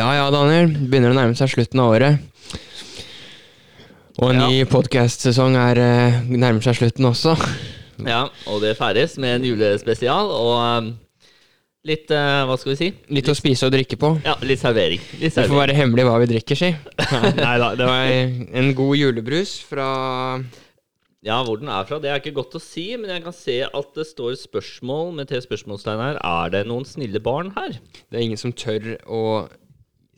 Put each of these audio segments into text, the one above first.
Ja ja, Daniel. Begynner å nærme seg slutten av året. Og en Ja. ny podcast-sesong er eh, nærmer seg slutten også. Ja, og det feires med en julespesial og um, litt uh, Hva skal vi si? Litt å spise og drikke på. Ja, litt servering. Litt Det får være hemmelig hva vi drikker, si. Nei da, det var en god julebrus fra Ja, hvor den er fra, det er ikke godt å si, men jeg kan se at det står spørsmål med tre spørsmålstegn her. Er det noen snille barn her? Det er ingen som tør å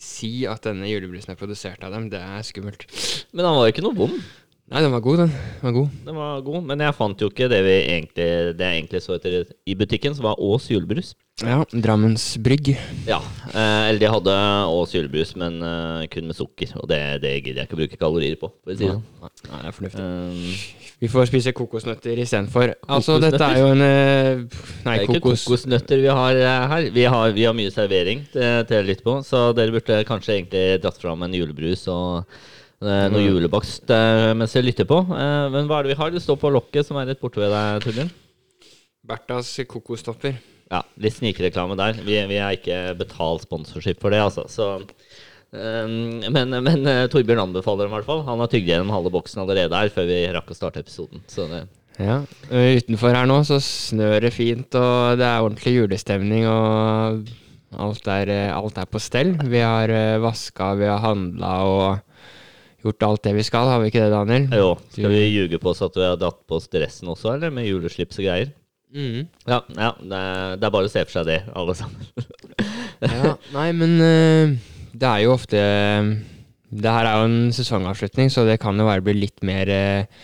si at denne julebrusen er produsert av dem. Det er skummelt. Men han var jo ikke noe vond. Nei, den var god, den. Den var god. Den var god, men jeg fant jo ikke det vi egentlig, det jeg egentlig så etter i butikken, som var Ås julebrus. Ja, Drammens Brygg. Ja, eh, eller de hadde Ås julebrus, men eh, kun med sukker. Og det, det gidder jeg ikke å bruke kalorier på. For å si det. sånn. Nei, det er fornuftig. Um, Vi får spise kokosnøtter istedenfor. Altså, dette er jo en nei Nei, det er ikke kokosnøtter vi har eh, her. Vi har, vi har mye servering til, til å lytte på, så dere burde kanskje egentlig dratt fram en julebrus og eh, noe Mm. julebakst mens jeg lytter på. Eh, men hva er det vi har? Det står på lokket som er rett borte ved deg, Torbjørn. Berthas kokostopper. Ja, litt snikreklame der. Vi, vi er ikke betalt sponsorship for det, altså. Så, ehm, men men eh, Torbjørn anbefaler dem i hvert fall. Han har tygd gjennom halve boksen allerede her før vi rakk å starte episoden. Så det, Ja. Utenfor her nå så snør det fint, og det er ordentlig julestemning, og alt er, eh, alt er på stell. Vi har vaska, vi har handla og gjort alt det vi skal, har vi ikke det, Daniel? jo, skal vi ljuge på oss at vi har datt på oss dressen også, eller? Med juleslips og greier? Mm. Ja, ja det, er, det er bare å se for seg det, alle sammen. Ja, nei, men eh, det er jo ofte Det her er jo en sesongavslutning, så det kan jo være bli litt mer eh,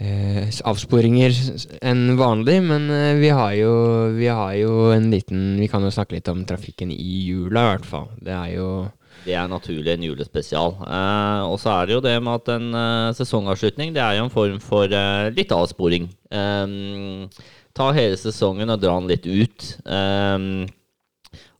eh, avsporinger enn vanlig, men eh, vi har jo Vi har jo en liten Vi kan jo snakke litt om trafikken i jula, i hvert fall. Det er jo Det er naturlig en julespesial. Eh, og så er det jo det med at en eh, sesongavslutning det er jo en form for eh, litt avsporing. Eh, ta hele sesongen og dra den litt ut. Eh,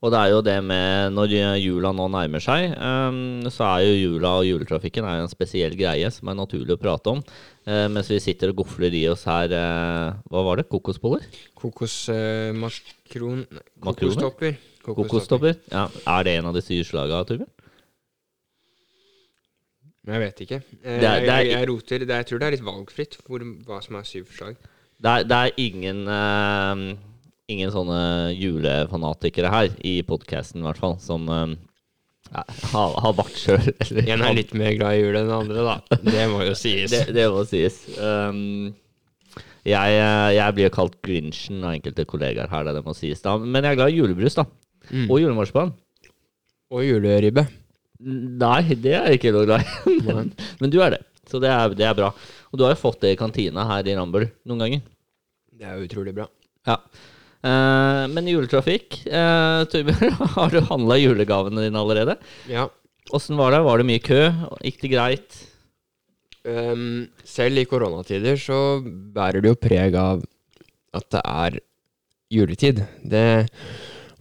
og det er jo det med når jula nå nærmer seg, eh, så er jo jula og juletrafikken er en spesiell greie som er naturlig å prate om. Eh, mens vi sitter og gofler i oss her eh, Hva var det? Kokosboller? kokosmakron... Makroner? Kokostopper. Ja. Er det en av de syv slaga, Torbjørn? Jeg vet ikke. Eh, Det er- det er- jeg, jeg roter. Det, jeg tror det er litt valgfritt hvor, hva som er syv. Det er, det er ingen uh, Ingen sånne julefanatikere her, i podkasten i hvert fall, som uh, ja, har, har vært sjøl. En er litt mer glad i jul enn den andre, da. Det må jo sies. det, det må sies. Um, jeg, jeg blir kalt Grinchen av enkelte kollegaer her, det må sies. da Men jeg er glad i julebrus, da. Mm. Og julemarsipan. Og juleribbe. Nei, det er jeg ikke noe glad i. men, men du er det. Så det er, det er bra. Og du har jo fått det i kantina her i Rambøll noen ganger. Det er jo utrolig bra. Ja. Eh, men juletrafikk uh, Torbjørn, har du handla julegavene dine allerede? Ja. Åssen var det? Var det mye kø? Gikk det greit? Um, selv i koronatider så bærer det jo preg av at det er juletid. Det,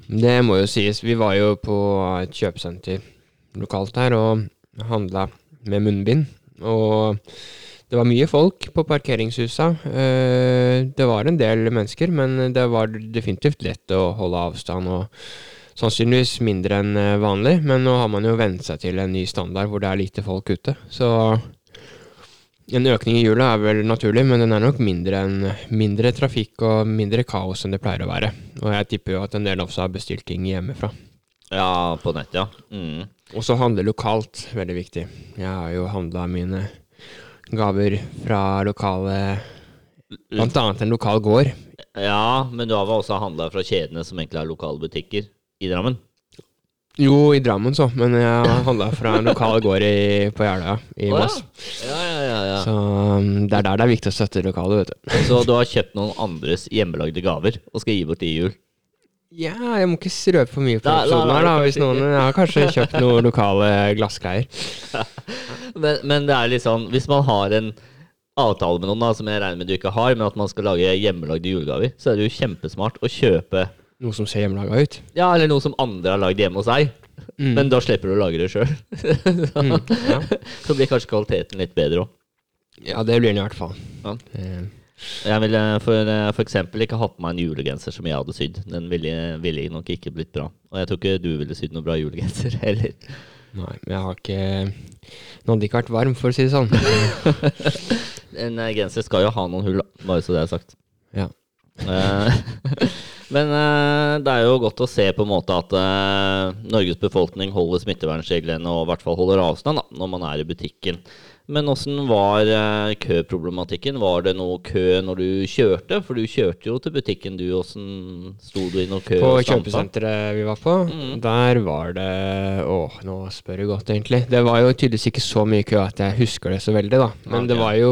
det må jo sies. Vi var jo på et kjøpesenter lokalt her og handla med munnbind. Og det var mye folk på parkeringshusa. Eh, det var en del mennesker, men det var definitivt lett å holde avstand. og Sannsynligvis mindre enn eh, vanlig, men nå har man jo vent seg til en ny standard hvor det er lite folk ute. Så en økning i jula er vel naturlig, men den er nok mindre enn mindre trafikk og mindre kaos enn det pleier å være. Og jeg tipper jo at en del også har bestilt ting hjemmefra. Ja, på nett, ja. Mm. Og så handle lokalt, veldig viktig. Jeg har jo handla mine gaver fra lokale Blant annet en lokal gård. Ja, men du har vel også handla fra kjedene som egentlig er lokale butikker i Drammen? Jo, i Drammen så, men jeg handla fra en lokal gård i, på Jeløya i oh, Moss. Ja, ja, ja, ja. Så um, det er der det er viktig å støtte lokale, vet du. Så du har kjøpt noen andres hjemmelagde gaver og skal gi bort i jul? Ja, jeg må ikke røpe for mye på episoden her, da. Hvis noen Jeg har kanskje kjøpt noen lokale glassgreier. Men, men det er litt sånn, hvis man har en avtale med noen, da, som jeg regner med du ikke har, men at man skal lage hjemmelagde julegaver, så er det jo kjempesmart å kjøpe Noe som ser hjemmelaga ut. Ja, eller noe som andre har lagd hjemme hos deg. Mm. Men da slipper du å lage det sjøl. Mm, ja. så blir kanskje kvaliteten litt bedre òg. ja, det blir den i hvert fall. Ja. Eh, Jeg ville for, for eksempel ikke hatt på meg en julegenser som jeg hadde sydd. Den ville, ville nok ikke blitt bra. Og jeg tror ikke du ville sydd noen bra julegenser heller. Nei, men jeg har ikke Den hadde ikke vært varm, for å si det sånn. En eh, genser skal jo ha noen hull. Bare så det er sagt. Ja. Men uh, det er jo godt å se på en måte at uh, Norges befolkning holder smittevernreglene og i hvert fall holder avstand da, når man er i butikken. Men åssen var uh, køproblematikken? Var det noe kø når du kjørte? For du kjørte jo til butikken, du. Åssen sto du i noe kø? På kjøpesenteret vi var på, Mm. der var det Åh, nå spør du godt, egentlig. Det var jo tydeligvis ikke så mye kø at jeg husker det så veldig, da. Men det var jo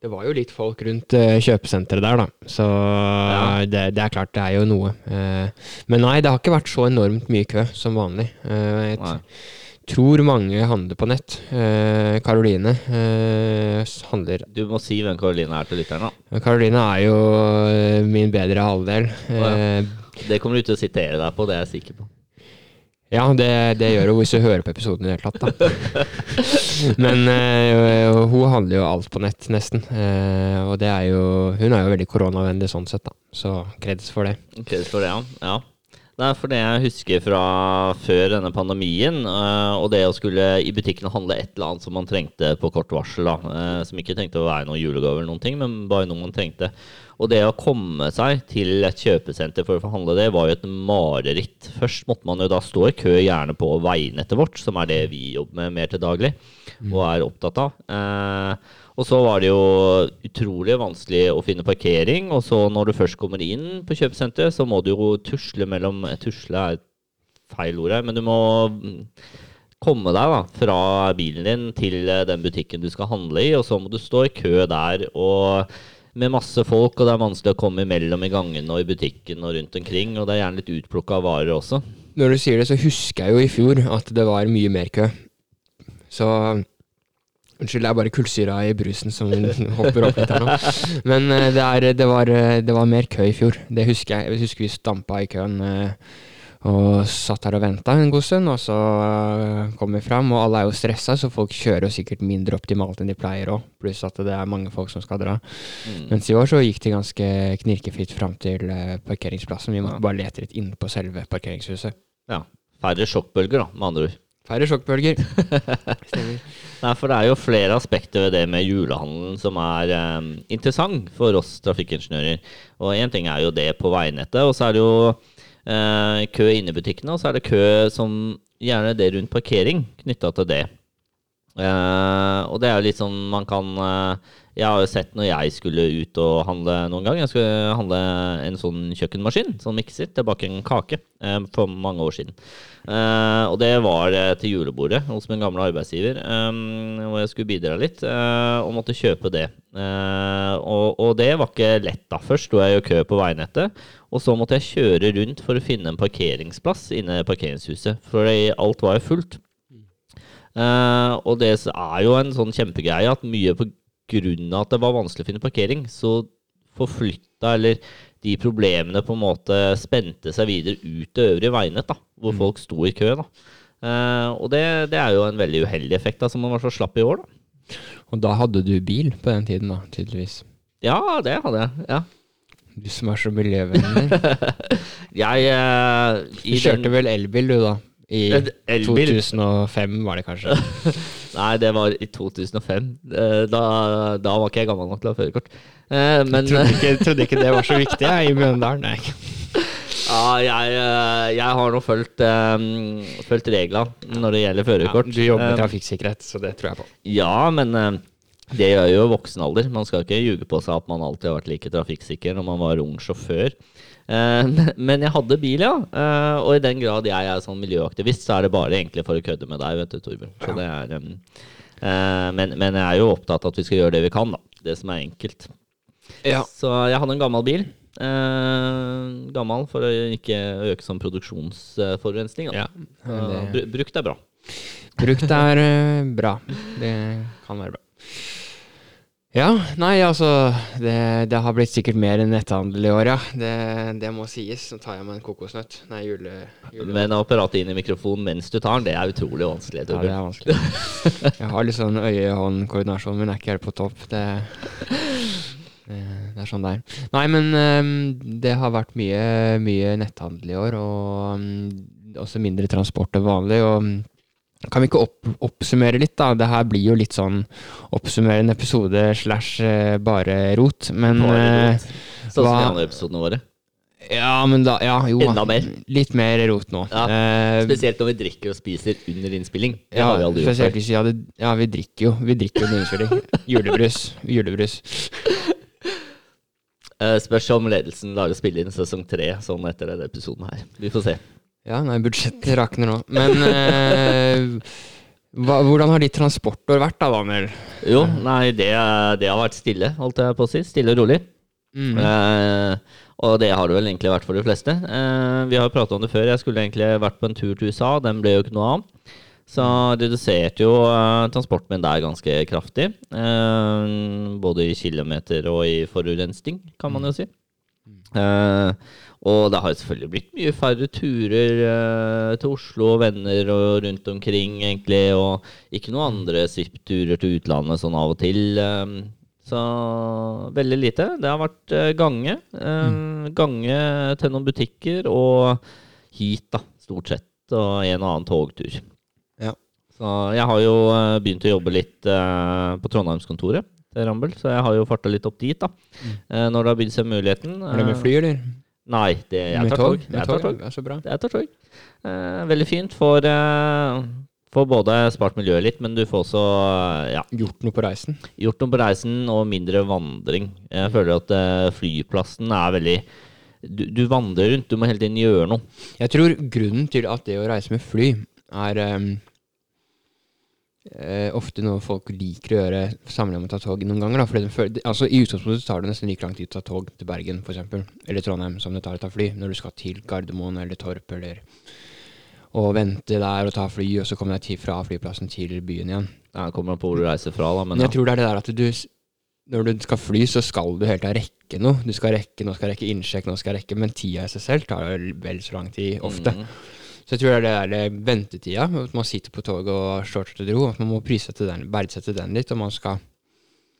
Det var jo litt folk rundt eh, kjøpesenteret der, da. Så det, det er klart, det er jo noe. Eh, men nei, det har ikke vært så enormt mye kø som vanlig. Eh, jeg Nei. tror mange handler på nett. Karoline handler Du må si hvem Karoline er til lytteren, da. Karoline er jo min bedre halvdel. ja. Det kommer du til å sitere deg på, det er jeg sikker på. Ja, det, det gjør hun hvis hun hører på episoden i det hele tatt, da. Men øh, hun handler jo alt på nett, nesten. Eh, og det er jo Hun er jo veldig koronavennlig sånn sett, da. Så kreds for det. Kreds for det, ja. ja. Er for det jeg husker fra før denne pandemien, øh, og det å skulle i butikken handle et eller annet som man trengte på kort varsel, da. øh, som ikke trengte å være noen julegave eller noen ting, men bare noe man trengte. Og det å komme seg til et kjøpesenter for å få handle det, var jo et mareritt. Først måtte man jo da stå i kø, gjerne på veinettet vårt, som er det vi jobber med mer til daglig, og er opptatt av. Og så var det jo utrolig vanskelig å finne parkering. Og så når du først kommer inn på kjøpesenteret, så må du jo tusle mellom Tusle er feil ord her, men du må mm, komme deg da fra bilen din til eh, den butikken du skal handle i, og så må du stå i kø der. og med masse folk, og det er vanskelig å komme imellom i gangene og i butikken og rundt omkring. Og det er gjerne litt utplukka varer også. Når du sier det, så husker jeg jo i fjor at det var mye mer kø. Så Unnskyld, det er bare kullsyra i brusen som hopper opp litt her nå. Men eh, det, er, det, var, eh, det var mer kø i fjor. Det husker jeg. Jeg husker vi stampa i køen eh, og satt her og venta en god stund, og så kom vi fram. Og alle er jo stressa, så folk kjører jo sikkert mindre optimalt enn de pleier òg. Pluss at det er mange folk som skal dra. Mm. Mens i år så gikk det ganske knirkefritt fram til parkeringsplassen. Vi måtte Ja. bare lete litt inne på selve parkeringshuset. Ja. Færre sjokkbølger, da, med andre ord. Færre sjokkbølger. Nei, for det er jo flere aspekter ved det med julehandelen som er um, interessant for oss trafikkingeniører. Og én ting er jo det på veinettet, og så er det jo uh, kø inne i butikkene, og så er det kø som gjerne det rundt parkering knytta til det. Eh, og det er jo litt sånn man kan eh, Jeg har jo sett når jeg skulle ut og handle noen gang. Jeg skulle handle en sånn kjøkkenmaskin, sånn mikser, til en kake eh, for mange år siden. Eh, og det var til julebordet hos min gamle arbeidsgiver, hvor jeg skulle bidra litt, og måtte kjøpe det. Og, og det var ikke lett, da. Først sto jeg i kø på veinettet, og så måtte jeg kjøre rundt for å finne en parkeringsplass inne i parkeringshuset, for alt var jo fullt. Eh, og det er jo en sånn kjempegreie at mye på grunn av at det var vanskelig å finne parkering, så forflytta eller de problemene på en måte spente seg videre ut til øvrige veinett, da, hvor folk sto i kø. da. Eh, og det, det er jo en veldig uheldig effekt, da, som man var så slapp i år. da. Og da hadde du bil på den tiden, da, tydeligvis. Ja, det hadde jeg. ja. Du som er så miljøvennlig. Jeg eh, Du kjørte vel elbil, du, da? I elbil? 2005, var det kanskje. Nei, det var i 2005. Eh, da, da var ikke jeg gammel nok til å ha førerkort. Men jeg trodde, ikke, trodde ikke det var så viktig, jeg, i Mjøndalen. Ja, jeg, eh, jeg har nå fulgt, um, reglene når det gjelder Ja, førerkort. du jobber med Eh, trafikksikkerhet, så det tror jeg på. Ja, men eh, det gjør jo voksen alder. Man skal ikke ljuge på seg at man alltid har vært like trafikksikker når man var ung sjåfør. Eh, men- jeg hadde bil, ja. Eh, og i den grad jeg er sånn miljøaktivist, så er det bare egentlig for å kødde med deg, vet du, Torbjørn. Så det er, eh, men, men jeg er jo opptatt av at vi skal gjøre det vi kan, da. Det som er enkelt. Ja. Så jeg hadde en gammel bil. Gammel for å ikke øke sånn produksjonsforurensning. Da. ja. Det, Brukt er bra. brukt er bra. Det kan være bra. Ja, nei, altså Det, det har blitt sikkert mer enn netthandel i år, ja. Det, det må sies. Nå tar jeg meg en kokosnøtt. Nei, jule... jule Men apparatet inn i mikrofonen mens du tar den, det er utrolig vanskelig. ja, det er vanskelig. Jeg har litt sånn øye-hånd-koordinasjon, men er ikke helt på topp. Det, det, er sånn det er. Nei, men ehm, det har vært mye, mye netthandel i år, og mm, også mindre transport enn vanlig. og kan vi ikke opp, oppsummere litt, da? Det her blir jo litt sånn oppsummerende episode slash eh, bare rot. Men Bare eh, rot. Sånn som hva- de andre episodene våre. Ja, men da Ja, jo. Enda mer. Litt mer rot nå. Ja, Eh, Spesielt når vi drikker og spiser under innspilling. Det ja, har vi aldri gjort før. hvis vi hadde Ja, vi drikker jo. Vi drikker under innspilling. Julebrus. Julebrus. Uh, spørs om ledelsen lar oss spille inn sesong tre sånn etter denne episoden her. Vi får se. Ja, nei, budsjettet rakner nå. Men eh, hva, hvordan har ditt transportår vært da, Daniel? Jo, nei, det, det har vært stille, holdt jeg på å si. Stille og rolig. Mm. Eh, og det har det vel egentlig vært for de fleste. Eh, vi har jo pratet om det før. Jeg skulle egentlig vært på en tur til USA. Den ble jo ikke noe av. Så reduserte jo eh, transporten min der ganske kraftig. Eh, både i kilometer og i forurensning, kan man jo si. Eh, og det har selvfølgelig blitt mye færre turer eh, til Oslo og venner og rundt omkring, egentlig. Og ikke noen andre svippturer til utlandet sånn av og til. eh, så veldig lite. Det har vært eh, gange. eh, Gange til noen butikker og hit, da, stort sett. Og en og annen togtur. Ja. Så jeg har jo eh, begynt å jobbe litt eh, på Trondheimskontoret til Rambøll, så jeg har jo farta litt opp dit, da. Eh, når det har bydd seg muligheten. Er det med fly, eller? Nei, det, jeg tar tog. Jeg tar tog. Så bra. Jeg tar tog. Eh, veldig fint. Får, eh, får både spart miljøet litt, men du får også eh, ja, Gjort noe på reisen? gjort noe på reisen og mindre vandring. Jeg føler at eh, flyplassen er veldig du, du vandrer rundt, du må hele tiden gjøre noe. Jeg tror grunnen til at det å reise med fly er ehm, eh, ofte noe folk liker å gjøre sammenlignet med å ta tog noen ganger. Da, fordi de føler, altså, I utgangspunktet tar det nesten like lang tid å ta tog til Bergen for eksempel, eller Trondheim som det tar å ta fly. Når du skal til Gardermoen eller Torp eller og vente der og ta fly, og så komme deg fra flyplassen til byen igjen. Det kommer an på hvor du reiser fra, da. Men ja. jeg tror det er det der at du Når du skal fly, så skal du hele tida rekke noe. Du skal rekke, Nå skal rekke innsjekk, nå skal rekke Men tida i seg selv tar vel så lang tid, ofte. Mhm. Så jeg tror det er det der det ventetida. At man sitter på toget og står til ro. At man må den, verdsette den litt. Og man skal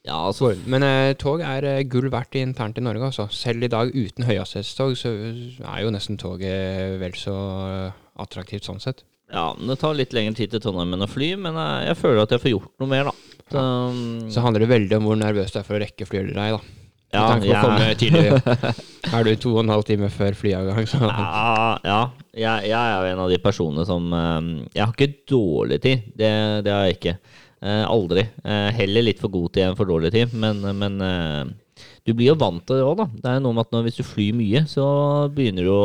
ja, altså Men eh, tog er eh, gull verdt internt i Norge, altså. Selv i dag uten høyhastighetstog, så er jo nesten toget vel så eh, attraktivt sånn sett. Ja, det tar litt lengre tid til Trondheim enn å fly, men jeg, jeg føler at jeg får gjort noe mer, da. Så, ja. Så handler det veldig om hvor nervøs du er for å rekke fly eller ei, da. ja, jeg-. Er du to og en halv time før flyavgang, så Ja, ja. Jeg, jeg er jo en av de personene som eh, Jeg har ikke dårlig tid. Det, det har jeg ikke. Eh, aldri. Eh, heller litt for god tid enn for dårlig tid. Men, men eh, du blir jo vant til det òg, da. Det er noe med at når, hvis du flyr mye, så begynner du å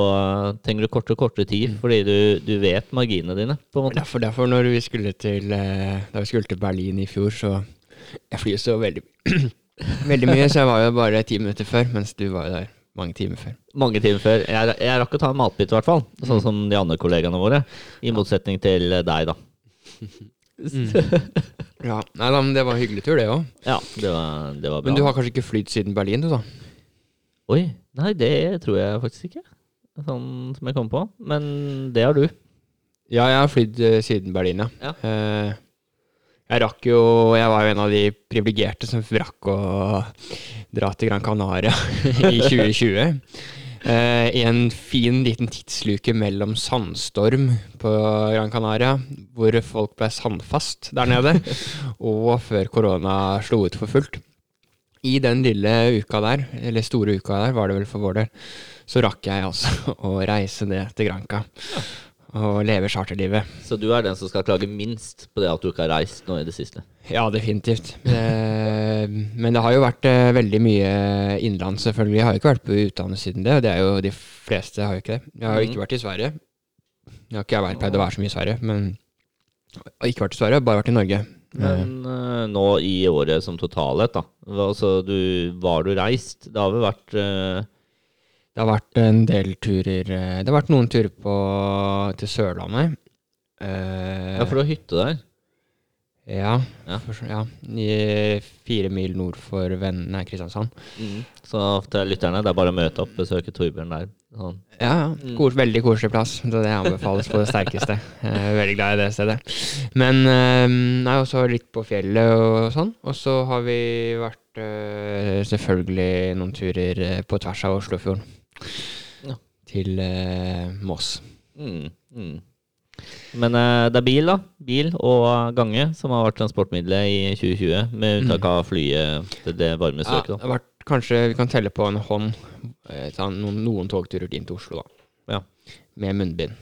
trenger du kortere og kortere tid, fordi du, du vet marginene dine, på en måte. Derfor, derfor når vi skulle til Da vi skulle til Berlin i fjor, så Jeg flyr så veldig Veldig mye, så jeg var jo bare ti minutter før, mens du var jo der mange timer før. Mange timer før. Jeg, jeg rakk å ta en matbit, i hvert fall. Sånn som de andre kollegaene våre. I motsetning til deg, da. Ja, Nei da, men det var en hyggelig tur, det òg. Ja, det var, det var bra. Men du har kanskje ikke flydd siden Berlin, du, da? Oi, nei, det tror jeg faktisk ikke. Sånn som jeg kom på. Men det har du. Ja, jeg har flydd eh, siden Berlin, ja. Ja. Eh, jeg rakk jo Jeg var jo en av de privilegerte som rakk å dra til Gran Canaria i 2020. Uh, I en fin liten tidsluke mellom sandstorm på Gran Canaria, hvor folk ble sandfast der nede, og før korona slo ut for fullt. I den lille uka der, eller store uka der, var det vel for vår del, så rakk jeg altså å reise ned til Granca og leve charterlivet. Så du er den som skal klage minst på det at du ikke har reist nå i det siste? Ja, definitivt. Eh, men det har jo vært eh, veldig mye innenlands, selvfølgelig. Jeg har jo ikke vært på utlandet siden det, og det er jo de fleste har jo ikke det. Jeg har jo ikke vært i Sverige. Jeg har ikke vært, pleid å være så mye i Sverige, men jeg har ikke vært i Sverige, bare vært i Norge. Men uh, nå i året som totalhet, da. Altså, du, var du reist? Det har vel vært eh, Det har vært en del turer eh, Det har vært noen turer på, til Sørlandet. Uh, Ja, for du har hytte der? Ja. Ja. For, ja. I fire mil nord for venn, nei, Kristiansand. Mm. Så til lytterne, det er bare å møte opp, besøke Torbjørn der. Sånn. Ja, ja. Mm. Kors, veldig koselig plass. Det anbefales på det sterkeste. Jeg er veldig glad i det stedet. Men uh, nei, også litt på fjellet og sånn. Og så har vi vært selvfølgelig noen turer på tvers av Oslofjorden. Ja. Til eh, Moss. Mm. Mm. Men eh, det er bil, da. Bil og gange som har vært transportmiddelet i 2020, med unntak av flyet til det varme Ja, det har vært, kanskje vi kan telle på en hånd eh, noen, noen togturer inn til Oslo, da. Ja. Med munnbind.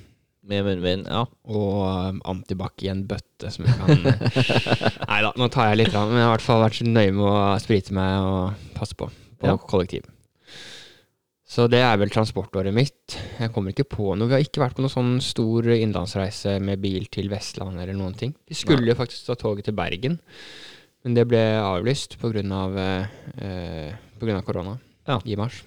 Med munnbind, ja. Og um, antibac i en bøtte som jeg kan Nei da, nå tar jeg litt, av men jeg har i hvert fall vært så nøye med å sprite meg og passe på på Ja. kollektiv. Så det er vel transportåret mitt. Jeg kommer ikke på noe. Vi har ikke vært på noen sånn stor innlandsreise med bil til Vestlandet eller noen ting. Vi skulle jo faktisk ta toget til Bergen, men det ble avlyst pga. Av, eh, på grunn av korona Ja. i mars.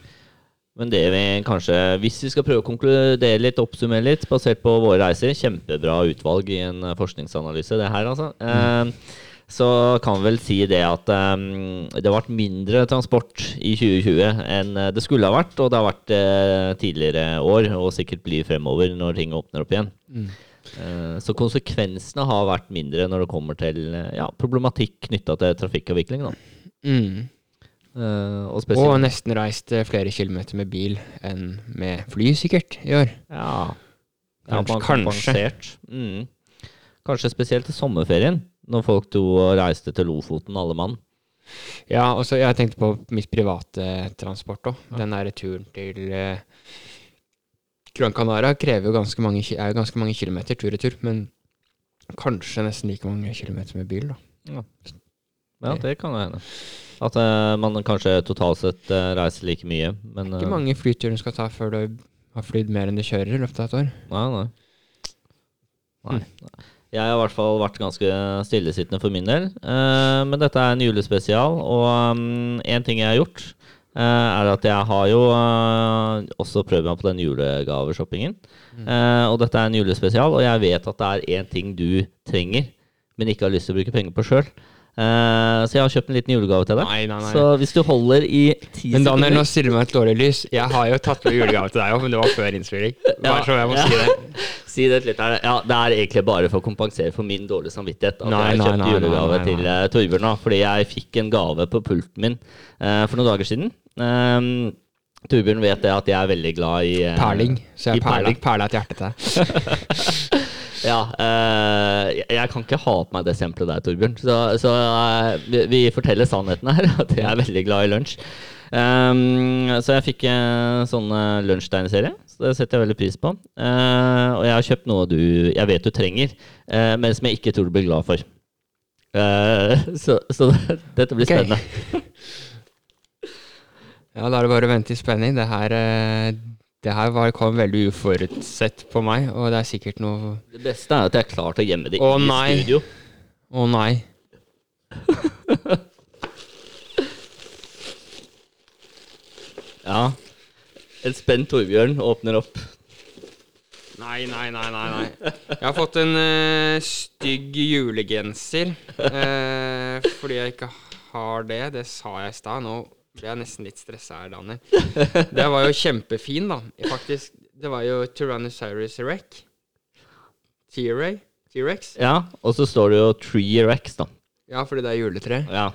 Men det vi kanskje, hvis vi skal prøve å konkludere litt, oppsummere litt, basert på våre reiser Kjempebra utvalg i en forskningsanalyse, det her, altså. Eh, så kan vi vel si det at um, det har vært mindre transport i 2020 enn det skulle ha vært, og det har vært uh, tidligere år, og sikkert blir fremover når ting åpner opp igjen. Mm. Eh, så konsekvensene har vært mindre når det kommer til ja, problematikk knytta til trafikkavvikling. Mm. Eh, og Og nesten reist flere kilometer med bil enn med fly, sikkert, i år. Ja, ja Kanskje- Ja, kanskje. Mm. Kanskje spesielt til sommerferien, når folk to reiste til Lofoten, alle mann. Ja, og så jeg tenkte på mitt private transport òg. Den der turen til eh, Gran Canaria krever jo ganske mange, er jo ganske mange kilometer tur-retur, men kanskje nesten like mange kilometer med bil, da. Ja, det kan hende. At uh, man kanskje totalt sett uh, reiser like mye, men Ikke eh, mange flyturer du skal ta før du har flydd mer enn du kjører i løpet av et år. Nei, Nei, nei. nei. Jeg har i hvert fall vært ganske stillesittende for min del. Uh, men dette er en julespesial, og én ting jeg har gjort, uh, er at jeg har jo uh, også prøvd meg på den julegaveshoppingen. Eh, og dette er en julespesial, og jeg vet at det er én ting du trenger, men ikke har lyst til å bruke penger på sjøl. Så jeg har kjøpt en liten julegave til deg. Nei, nei, nei. Så hvis du holder i ti Men Daniel, nå sekunder stiller du meg et dårlig lys. Jeg har jo tatt med julegave til deg òg, men det var før innspilling. Bare så jeg må Ja. si det. Si det litt her. Ja, det er egentlig bare for å kompensere for min dårlige samvittighet at Nei, jeg nei, kjøpt julegave til uh, Torbjørn nå, fordi jeg fikk en gave på pulten min uh, for noen dager siden. Um, Torbjørn vet det at jeg er veldig glad i Perling. Så jeg perling, perla et hjerte til deg. Ja, uh, jeg, kan ikke ha på meg det eksempelet der, Torbjørn. Så, så uh, vi, vi forteller sannheten her, at jeg er veldig glad i lunsj. Um, så jeg fikk en sånn uh, lunsjtegneserie, så det setter jeg veldig pris på. Eh, og jeg har kjøpt noe du jeg vet du trenger, eh, men som jeg ikke tror du blir glad for. Eh, så, så dette blir spennende. Ja, da er det bare å vente i spenning. Det her, eh, det her var, kom veldig uforutsett på meg, og det er sikkert noe Det beste er at jeg er klar til å gjemme det Å, i nei. studio. Å nei. Ja. En spent Torbjørn åpner opp. Nei, nei, nei, nei. nei. Jeg har fått en eh, stygg julegenser. eh, fordi jeg ikke har det. Det sa jeg i stad. Nå ble jeg nesten litt stressa her, Daniel. Det var jo kjempefin, da. Faktisk. Det var jo Tyrannosaurus. T-Ray. T-rex. Ja, og så står det jo Tree Rex, da. Ja, fordi det er juletre. Ja,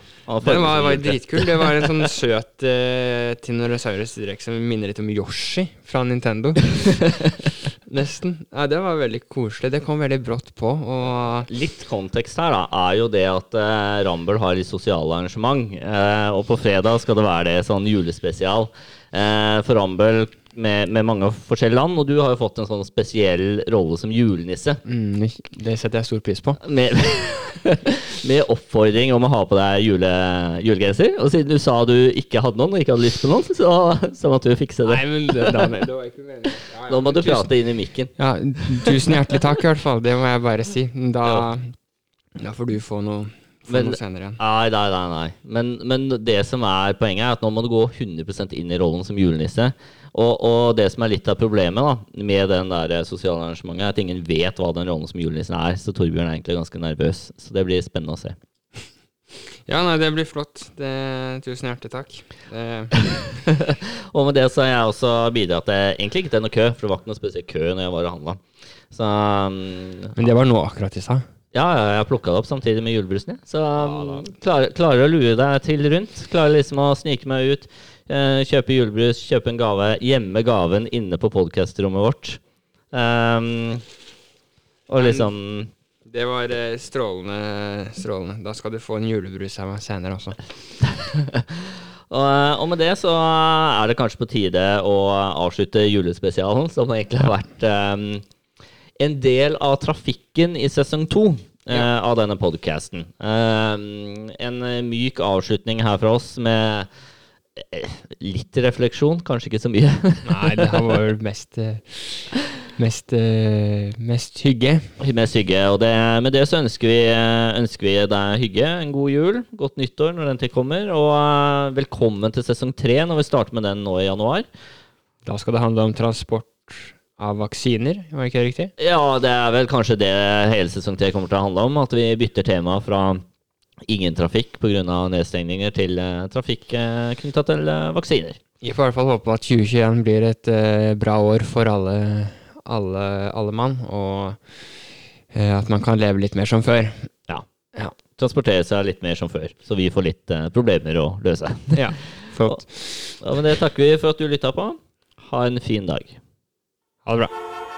Den var, var dritkul. Det var en sånn søt uh, Tyrannosaurus rex som minner litt om Yoshi fra Nintendo. Nesten. Ja, det var veldig koselig. Det kom veldig brått på, Litt kontekst her da, er jo det at eh, Rambøll har litt sosiale arrangement. Eh, og på fredag skal det være det sånn julespesial eh, for Rambøll med, med mange forskjellige land. Og du har jo fått en sånn spesiell rolle som julenisse. mm, det setter jeg stor pris på. Med, med oppfordring om å ha på deg jule, julegenser. Og siden du sa du ikke hadde noen og ikke hadde lyst på noen, så, så måtte du fikse det. Nei, men det, Daniel, det var ikke meningen. Ja, ja, Nå må du tusen- prate inn i mikken. Ja, tusen hjertelig takk, i hvert fall. Det må jeg bare si. Da, da får du få noe Men- noe senere igjen. Nei, nei, nei. nei. Men, men det som er poenget, er at nå må du gå 100% inn i rollen som julenisse. Og, og det som er litt av problemet da, med den der eh, sosiale arrangementet, er at ingen vet hva den rollen som julenissen er. Så Torbjørn er egentlig ganske nervøs. Så det blir spennende å se. Ja, nei, det blir flott. Det, tusen hjertelig takk. Det, Og med det så har jeg også bidratt til egentlig ikke til noe kø, for det var ikke noe spesiell kø når jeg var og handla. Så um, men det var nå akkurat i stad. Ja, ja, jeg plukka det opp samtidig med julebrusen. Ja. Så ja, klarer, klarer å lure deg til rundt. Klarer liksom å snike meg ut. eh, kjøpe julebrus, kjøpe en gave. Gjemme gaven inne på podkastrommet vårt. Um, og liksom Det var eh, strålende, strålende. Da skal du få en julebrus av meg senere også. Og, eh, og med det så er det kanskje på tide å avslutte julespesialen, som egentlig har vært um, en del av trafikken i sesong to eh, Ja. av denne podcasten. Um, en eh, myk avslutning her fra oss med eh, litt refleksjon, kanskje ikke så mye. Nei, det var vel mest eh, Mest, eh, mest hygge. med Sygge. Og det, med det så ønsker vi, eh, ønsker vi deg hygge, en god jul, godt nyttår når den tid kommer, og eh, velkommen til sesong tre når vi starter med den nå i januar. Da skal det handle om transport av vaksiner, var det ikke riktig? Ja, det er vel kanskje det hele sesong tre kommer til å handle om. At vi bytter tema fra ingen trafikk pga. nedstengninger til eh, trafikk eh, knytta til eh, vaksiner. Vi får i hvert fall håpe at 2021 blir et bra år for alle, alle, alle mann, og at man kan leve litt mer som før. Ja. Ja. Transportere seg litt mer som før, så vi får litt problemer å løse. Ja, flott. Og med det takker vi for at du lytta på. Ha en fin dag. Ha det bra.